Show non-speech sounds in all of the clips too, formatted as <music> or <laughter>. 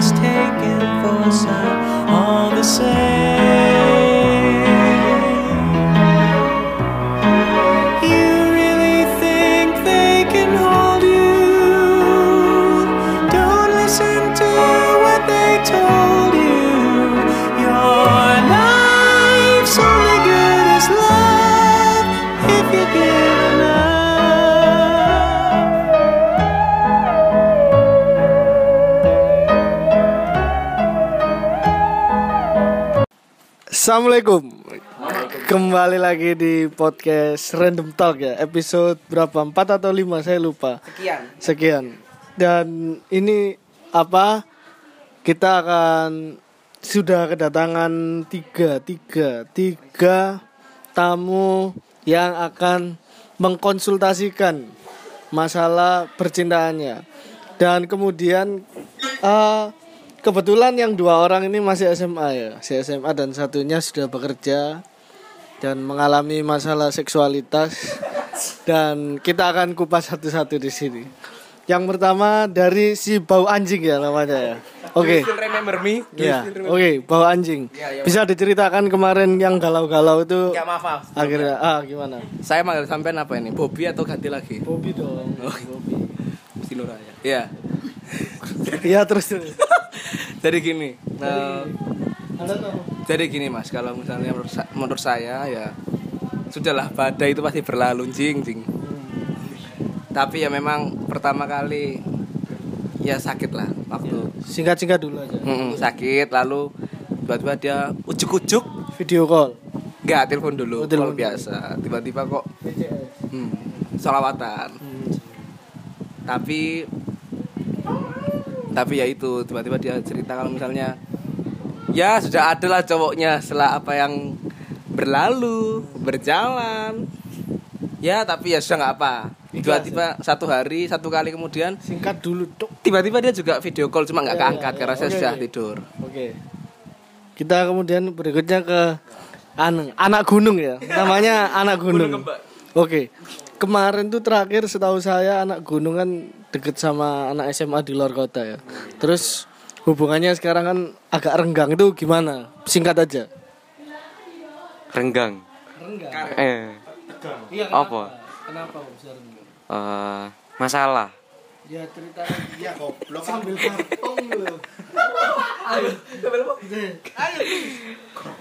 is taken Assalamualaikum. Kembali lagi di podcast Random Talk ya. Episode berapa? 4 atau 5 saya lupa. Sekian. Sekian. Dan ini apa? Kita akan sudah kedatangan tiga, tiga, tiga tamu yang akan mengkonsultasikan masalah percintaannya. Dan kemudian eh, kebetulan yang dua orang ini masih SMA ya, si SMA dan satunya sudah bekerja dan mengalami masalah seksualitas dan kita akan kupas satu-satu di sini. Yang pertama dari si bau anjing ya namanya ya. Oke. Remember me? You Ya, oke, bau anjing. Ya, ya, Bisa diceritakan kemarin yang galau-galau itu Ya maaf, maaf. akhirnya ah gimana? Saya manggil sampean apa ini? Bobby atau ganti lagi? Bobby dong. Bobby. Sinuraya. Iya. Iya terus. <laughs> Jadi gini. tahu? jadi gini Mas, kalau misalnya menurut, sa- menurut saya ya sudahlah badai itu pasti berlalu jing jing. Tapi ya memang pertama kali ya sakit lah waktu Singkat-singkat dulu aja. Mm-mm, sakit lalu tiba-tiba dia ujuk-ujuk Video call. nggak telepon dulu Oh, telepon biasa tiba-tiba kok hmm, salawatan tapi tapi ya itu tiba-tiba dia cerita kalau misalnya ya sudah ada lah cowoknya setelah apa yang berlalu berjalan ya tapi ya sudah nggak apa tiba-tiba satu hari satu kali kemudian Singkat dulu, Dok. tiba-tiba dia juga video call cuma nggak Ya, keangkat ya, karena saya oke, sudah oke. tidur Oke. Kita kemudian berikutnya ke an- anak gunung ya. Namanya anak gunung. Oke. Kemarin tuh terakhir setahu saya anak gunung kan deket sama anak SMA di luar kota ya. Terus hubungannya sekarang kan agak renggang itu gimana? Singkat aja. renggang Renggang. eh Iya, Apa? Kenapa bisa renggang? eh, masalah Ya cerita ya goblok sambil kartong lu.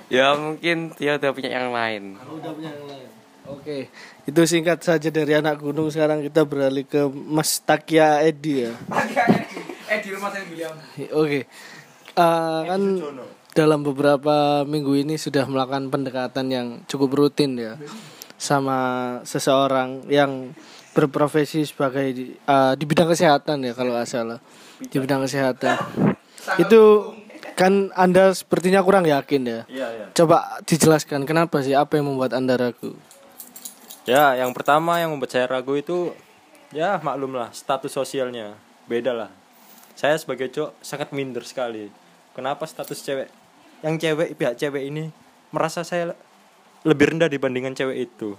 ya mungkin dia udah punya yang lain Udah punya yang lain. Oke, itu singkat saja dari anak gunung. Sekarang kita beralih ke Mas Takia Edi ya. eh di rumah saya William Oke, Eh, kan dalam beberapa minggu ini sudah melakukan pendekatan yang cukup rutin ya sama seseorang yang berprofesi sebagai di, eh, di bidang kesehatan ya kalau nggak salah di bidang kesehatan. Itu kan anda sepertinya kurang yakin ya. Coba dijelaskan kenapa sih apa yang membuat anda ragu? Ya, yang pertama yang membuat saya ragu itu ya maklum lah status sosialnya beda lah. Saya sebagai cowok sangat minder sekali. Kenapa status cewek yang cewek pihak cewek ini merasa saya lebih rendah dibandingkan cewek itu?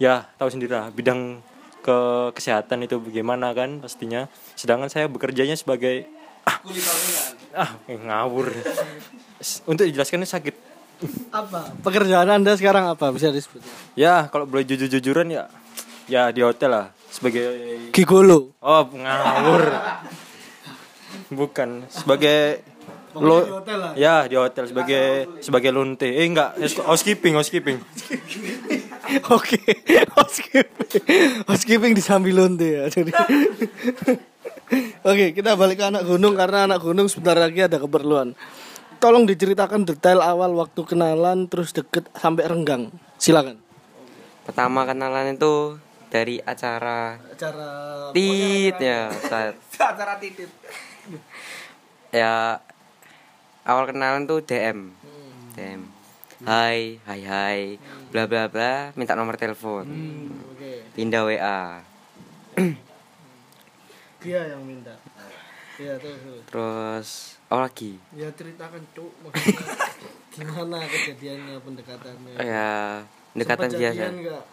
Ya, tahu sendiri lah bidang ke kesehatan itu bagaimana kan pastinya. Sedangkan saya bekerjanya sebagai ah eh, ngawur. Untuk dijelaskan ini sakit Apa? Pekerjaan anda sekarang apa bisa disebut? Ya, kalau boleh jujur-jujuran ya ya di hotel lah sebagai Gigolo. oh ngawur. Bukan sebagai lo di hotel lah. ya di hotel sebagai sebagai lonte. Eh enggak, housekeeping, housekeeping. <laughs> Oke, housekeeping, housekeeping di sambil lonte ya. Jadi, <laughs> oke kita balik ke anak gunung karena anak gunung sebentar lagi ada keperluan. Tolong diceritakan detail awal waktu kenalan terus deket sampai renggang. Silakan. pertama kenalan itu dari acara Acara tit ya <laughs> acara titit. Ya awal kenalan tuh DM DM hai hai hai bla bla bla minta nomor telepon. Pindah WA dia yang minta iya terus terus. apa lagi? Ya ceritakan cuk maksudnya. <laughs> Gimana kejadiannya pendekatannya? Ya pendekatan Sempat biasa. jadian nggak?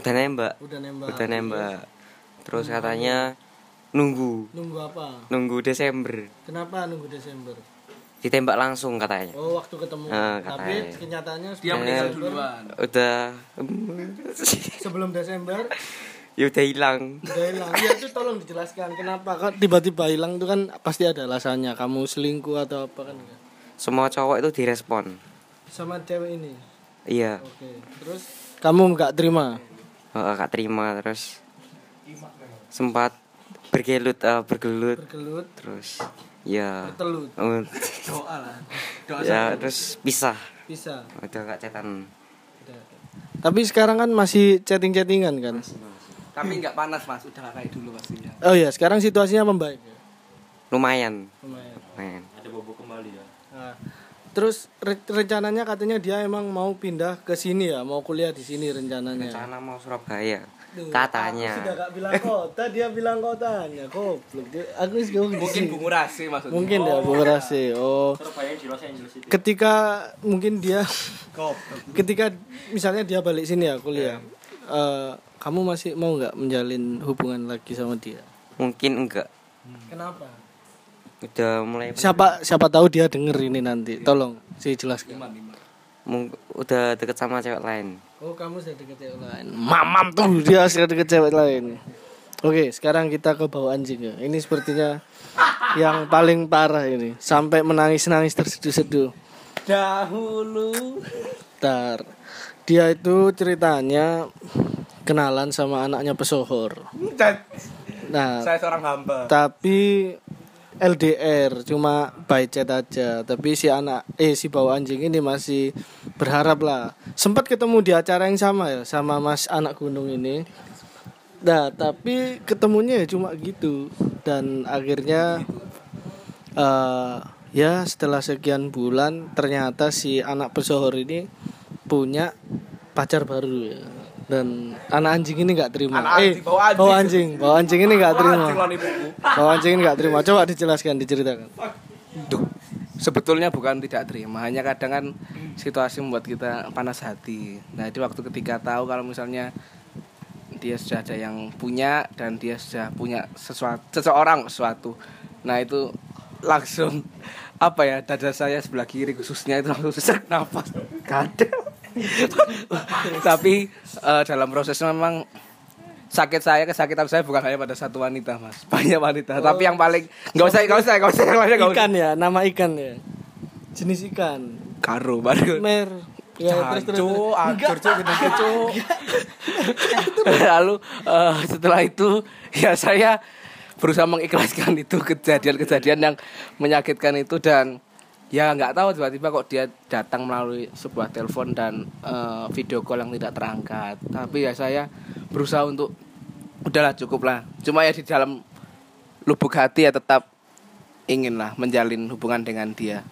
udah nembak. Udah nembak. Udah nembak. Terus? Katanya nunggu. Nunggu apa? Nunggu Desember. Kenapa nunggu Desember? Ditembak langsung katanya. Oh waktu ketemu. Ah, tapi katanya. kenyataannya dia meninggal duluan. Udah. Sebelum Desember <laughs> ya udah hilang. Udah hilang. Iya itu tolong dijelaskan. Kenapa? Kan tiba-tiba hilang itu kan pasti ada alasannya. Kamu selingkuh atau apa kan? Semua cowok itu direspon. Sama cewek ini? Iya. Oke. Terus? Kamu nggak terima? Oh, kak terima. Terus? Sempat bergelut eh, bergelut. Bergelut? Terus? Ya. Telut oh, doa lah. Doa ya terus pisah. Bisa udah gak cetan tapi sekarang kan masih chatting-chattingan kan tapi nggak panas mas. Udah nggak kayak dulu pastinya. Oh ya sekarang situasinya membaik ya? lumayan. Lumayan. Lumayan. Ada bobo kembali ya. Nah, terus re- rencananya katanya dia emang mau pindah ke sini ya? Mau kuliah di sini rencananya. Rencana mau Surabaya. Duh, katanya. aku sudah gak bilang kota dia bilang kotanya. Goblok Dia- aku sih mungkin bungu rasi maksudnya. Mungkin ya Rasi. oh. Surabaya di Los Angeles itu. Ketika mungkin dia ketika misalnya dia balik sini ya kuliah eh, kamu masih mau nggak menjalin hubungan lagi sama dia? Mungkin enggak. Kenapa? Udah mulai siapa siapa tahu dia denger ini nanti. Tolong sih jelaskan. Mung- udah deket sama cewek lain. Oh kamu sudah deket cewek lain. Mamam tuh dia sudah deket cewek lain. Oke sekarang kita ke bawah anjing. Ya ini sepertinya yang paling parah ini. Sampai menangis nangis terseduh-seduh. Dahulu. Bentar. Dia itu ceritanya kenalan sama anaknya pesohor. Nah, saya seorang hamba tapi LDR cuma by chat aja. Tapi si anak eh si bawa anjing ini masih berharap lah. Sempat ketemu di acara yang sama ya sama Mas anak gunung ini. Nah, tapi ketemunya ya cuma gitu dan akhirnya eh ya setelah sekian bulan ternyata si anak pesohor ini punya pacar baru ya. Dan anak anjing ini nggak terima. Anak eh, anjing, bawa anjing. bawa anjing, bawa anjing ini nggak terima. Anjing lawan ibuku. Bawa anjing ini nggak terima. Coba dijelaskan, diceritakan. Duh, sebetulnya bukan tidak terima, hanya kadang kan situasi membuat kita panas hati. Nah, itu waktu ketika tahu kalau misalnya dia sudah ada yang punya dan dia sudah punya sesuatu seseorang sesuatu. Nah, itu langsung apa ya dada saya sebelah kiri khususnya itu langsung sesak nafas kadang <laughs> tapi eh, dalam prosesnya memang sakit saya kesakitan saya bukan hanya pada satu wanita mas <laughs> banyak wanita tapi yang paling nggak usah nggak usah nggak usah yang lainnya Ikan ya, nama ikan ya. Jenis ikan. karo baru Mer. Ya, terus terus. Acur gede cuk. Lalu eh, setelah itu ya saya berusaha mengikhlaskan itu kejadian-kejadian yang menyakitkan itu dan ya nggak tahu tiba-tiba kok dia datang melalui sebuah telepon dan eh, video call yang tidak terangkat. Tapi ya saya berusaha untuk udahlah cukup lah. Cuma ya di dalam lubuk hati ya tetap inginlah menjalin hubungan dengan dia.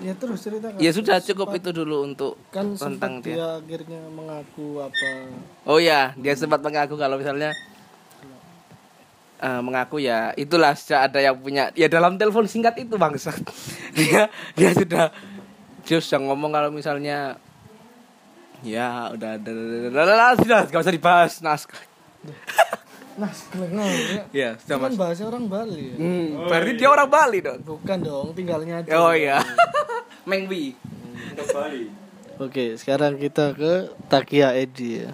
Ya terus ceritakan. Ya sudah cukup itu dulu untuk Kan tentang sempat dia. dia akhirnya mengaku apa. Oh ya, dia sempat mengaku kalau misalnya eh, mengaku ya itulah sudah ada yang punya ya dalam telepon singkat itu bangsa <laughs> dia dia sudah dia sudah ngomong kalau misalnya ya udah udah udah, udah, udah, udah, sudah gak usah dibahas naskah <laughs> Nah, kelengah ya. ya sudah kan mas bahasa orang Bali ya. hmm, berarti dia orang Bali dong Bukan dong, tinggalnya aja. oh iya <laughs> Mengwi kembali Oke, sekarang kita ke Takia Edi ya.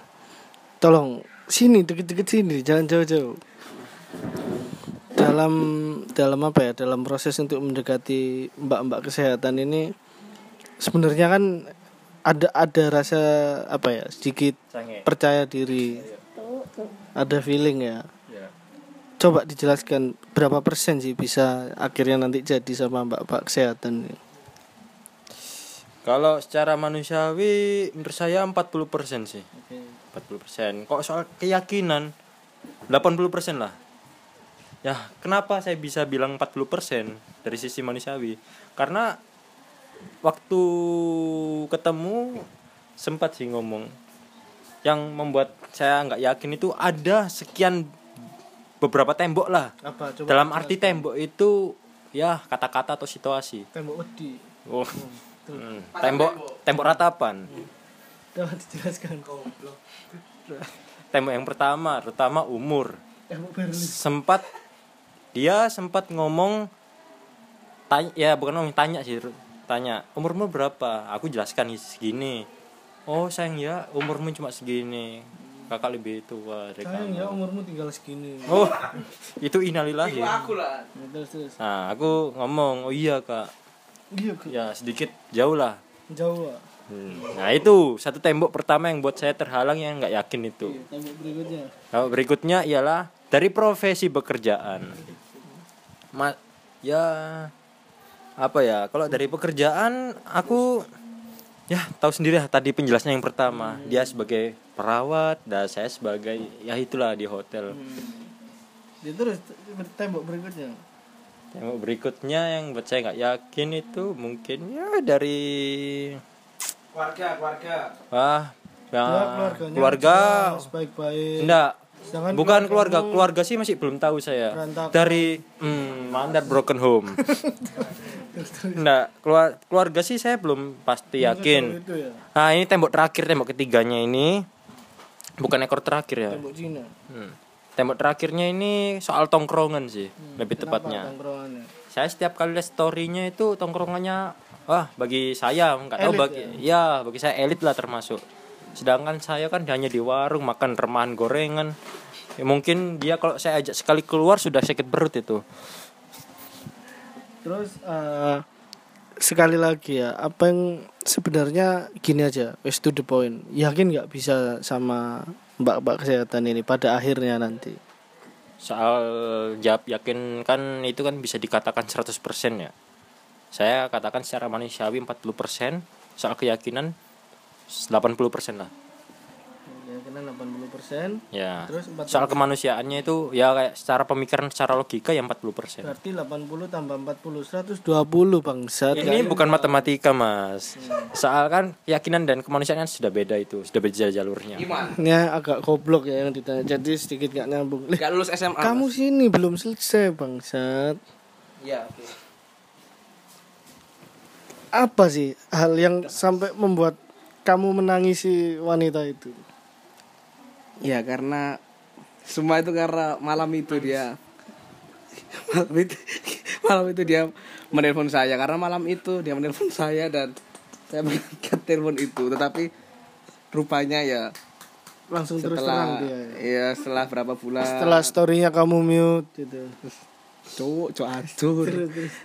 Tolong sini deket-deket sini, jangan jauh-jauh. Dalam dalam apa ya? Dalam proses untuk mendekati mbak-mbak kesehatan ini sebenarnya kan ada ada rasa apa ya? Sedikit sange percaya diri. Ada feeling ya. ya Coba dijelaskan berapa persen sih bisa akhirnya nanti jadi sama mbak-mbak kesehatan ini? kalau secara manusiawi menurut saya 40% sih 40% kok soal keyakinan 80% lah ya kenapa saya bisa bilang 40% dari sisi manusiawi? Karena waktu ketemu sempat sih ngomong yang membuat saya nggak yakin itu ada sekian beberapa tembok lah. Apa? Coba? dalam arti tembok itu ya kata-kata atau situasi. Tembok wedi. oh. Hmm, tembok tembok. ratapan. Coba dijelaskan. tembok yang pertama terutama umur. Tembok Berlin. sempat dia sempat ngomong tanya ya bukan ngomong tanya sih tanya umurmu berapa aku jelaskan segini oh sayang ya umurmu cuma segini kakak lebih tua dari Sayang kamu ya umurmu tinggal segini. oh <laughs> itu innalillahi aku lah Ya, terus. nah aku ngomong oh iya kak Iya, Kak. ya sedikit jauh lah Jawa. Hmm, nah itu satu tembok pertama yang buat saya terhalang yang nggak yakin itu Iya, tembok berikutnya. Nah, berikutnya ialah dari profesi pekerjaan. Ma ya apa ya? Kalau dari pekerjaan aku ya tahu sendiri lah tadi penjelasnya yang pertama. Dia sebagai perawat dan saya sebagai ya itulah di hotel. Ya, terus tembok berikutnya. Yang berikutnya yang buat saya nggak yakin itu mungkin ya dari keluarga keluarga ah ya, keluarga jelas, baik-baik. enggak Sedangkan bukan keluarga keluargamu keluarga sih masih belum tahu saya Berantakan. dari hmm, mandat broken home <laughs> enggak keluar, keluarga sih saya belum pasti yakin ya. nah ini tembok terakhir tembok ketiganya ini bukan ekor terakhir ya Tembok Cina. Hmm. tembok terakhirnya ini soal tongkrongan sih lebih Kenapa tepatnya saya setiap kali lihat storynya itu tongkrongannya wah bagi saya nggak tahu bagi ya? bagi saya elit lah termasuk sedangkan saya kan hanya di warung makan remahan gorengan ya, mungkin dia kalau saya ajak sekali keluar sudah sakit perut itu Terus eh, sekali lagi ya, apa yang sebenarnya gini aja, wis to the point. Yakin nggak bisa sama mbak-mbak kesehatan ini pada akhirnya nanti? soal jawab yakin kan itu kan bisa dikatakan 100% ya saya katakan secara manusiawi 40% soal keyakinan 80% lah Keyakinan 80%, ya Terus 40%. soal kemanusiaannya itu ya kayak secara pemikiran secara logika ya 40% berarti 80 tambah 40 120 bangsat. Ini bukan matematika mas Soal kan keyakinan dan kemanusiaan kan sudah beda itu Sudah beda jalurnya iman Ini agak goblok ya yang ditanya. Jadi sedikit gak nyambung. Lih, gak lulus SMA kamu sini belum selesai bangsat. ya oke Apa sih hal yang sampai membuat kamu menangisi wanita itu? Ya karena semua itu karena malam itu dia malam itu <laughs> malam itu dia menelpon saya karena malam itu dia menelpon saya dan saya mengangkat telepon itu tetapi rupanya ya Langsung terus terang setelah dia. ya. ya setelah berapa bulan Setelah storynya kamu mute gitu. cowok cowok hancur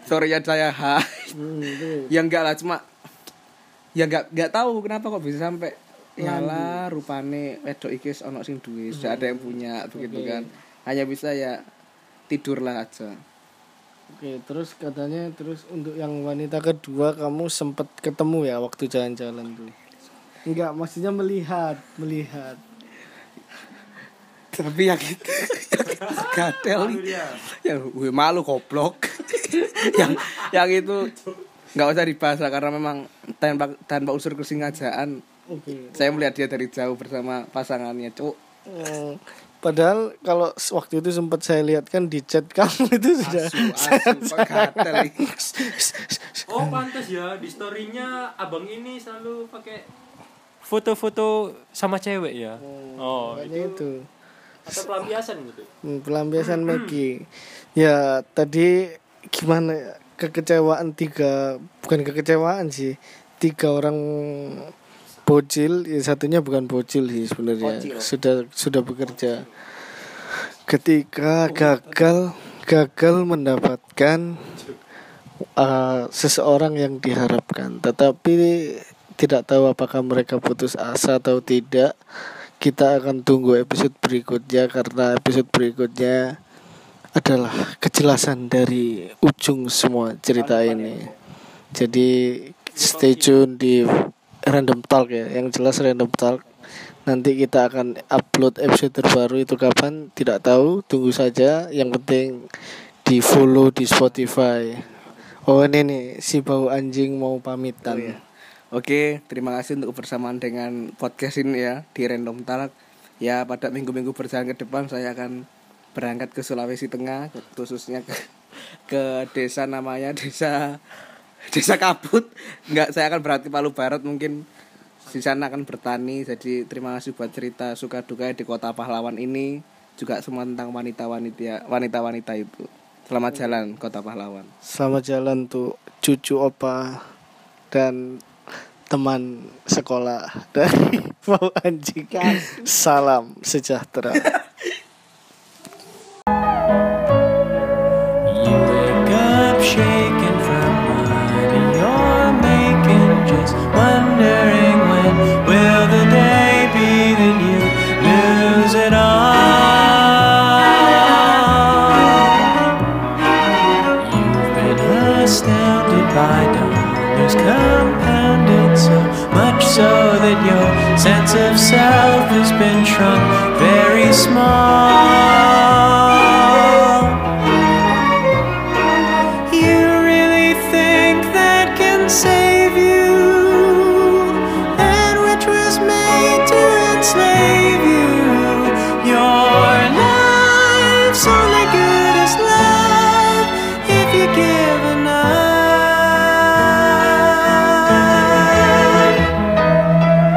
sorry ya saya hai Hmm, itu. ya enggak lah cuma ya enggak enggak tahu kenapa kok bisa sampai Yalah rupane wedok iki ono sing duwe, sudah ada yang punya begitu kan. Hanya bisa ya tidurlah aja. Oke, terus katanya terus untuk yang wanita kedua kamu sempat ketemu ya waktu jalan-jalan tuh. Enggak, maksudnya melihat, melihat. Tapi yang itu <laughs> gatel yang gue malu goblok. <laughs> yang yang itu nggak usah dibahas lah, karena memang tanpa tanpa unsur kesengajaan Oke. saya melihat dia dari jauh bersama pasangannya cuk Hmm, padahal kalau waktu itu sempat saya lihat kan di chat kamu <laughs> itu sudah asu. <laughs> Oh pantas ya di storynya abang ini selalu pakai foto-foto sama cewek ya Oh makanya itu. atau pelampiasan gitu Hmm, pelampiasan Maggie. Ya, tadi gimana ya? kekecewaan tiga bukan kekecewaan sih. Tiga orang bocil, ya satunya bukan bocil sih sebenarnya. Bocil. Sudah sudah bekerja. Ketika gagal gagal mendapatkan uh, seseorang yang diharapkan, tetapi tidak tahu apakah mereka putus asa atau tidak. Kita akan tunggu episode berikutnya karena episode berikutnya adalah kejelasan dari ujung semua cerita ini. Jadi stay tune di Random Talk ya, yang jelas Random Talk. Nanti kita akan upload episode terbaru itu kapan tidak tahu, tunggu saja. Yang penting di follow di Spotify. Oh ini nih si bau anjing mau pamitan. Oke, terima kasih untuk kebersamaan dengan podcast ini ya di Random Talk. Ya pada minggu-minggu berjalan ke depan saya akan berangkat ke Sulawesi Tengah khususnya ke, ke desa namanya <laughs> desa <laughs> desa Kabut. Nggak saya akan berarti Palu Barat mungkin. Di sana akan bertani jadi terima kasih buat cerita suka duka di kota pahlawan ini. Juga semua tentang wanita wanita wanita wanita itu. Selamat jalan kota pahlawan. Selamat jalan tuh cucu opa dan teman sekolah. Dari <laughs> Mau Anjing. Salam sejahtera. <laughs> your sense of self has been shrunk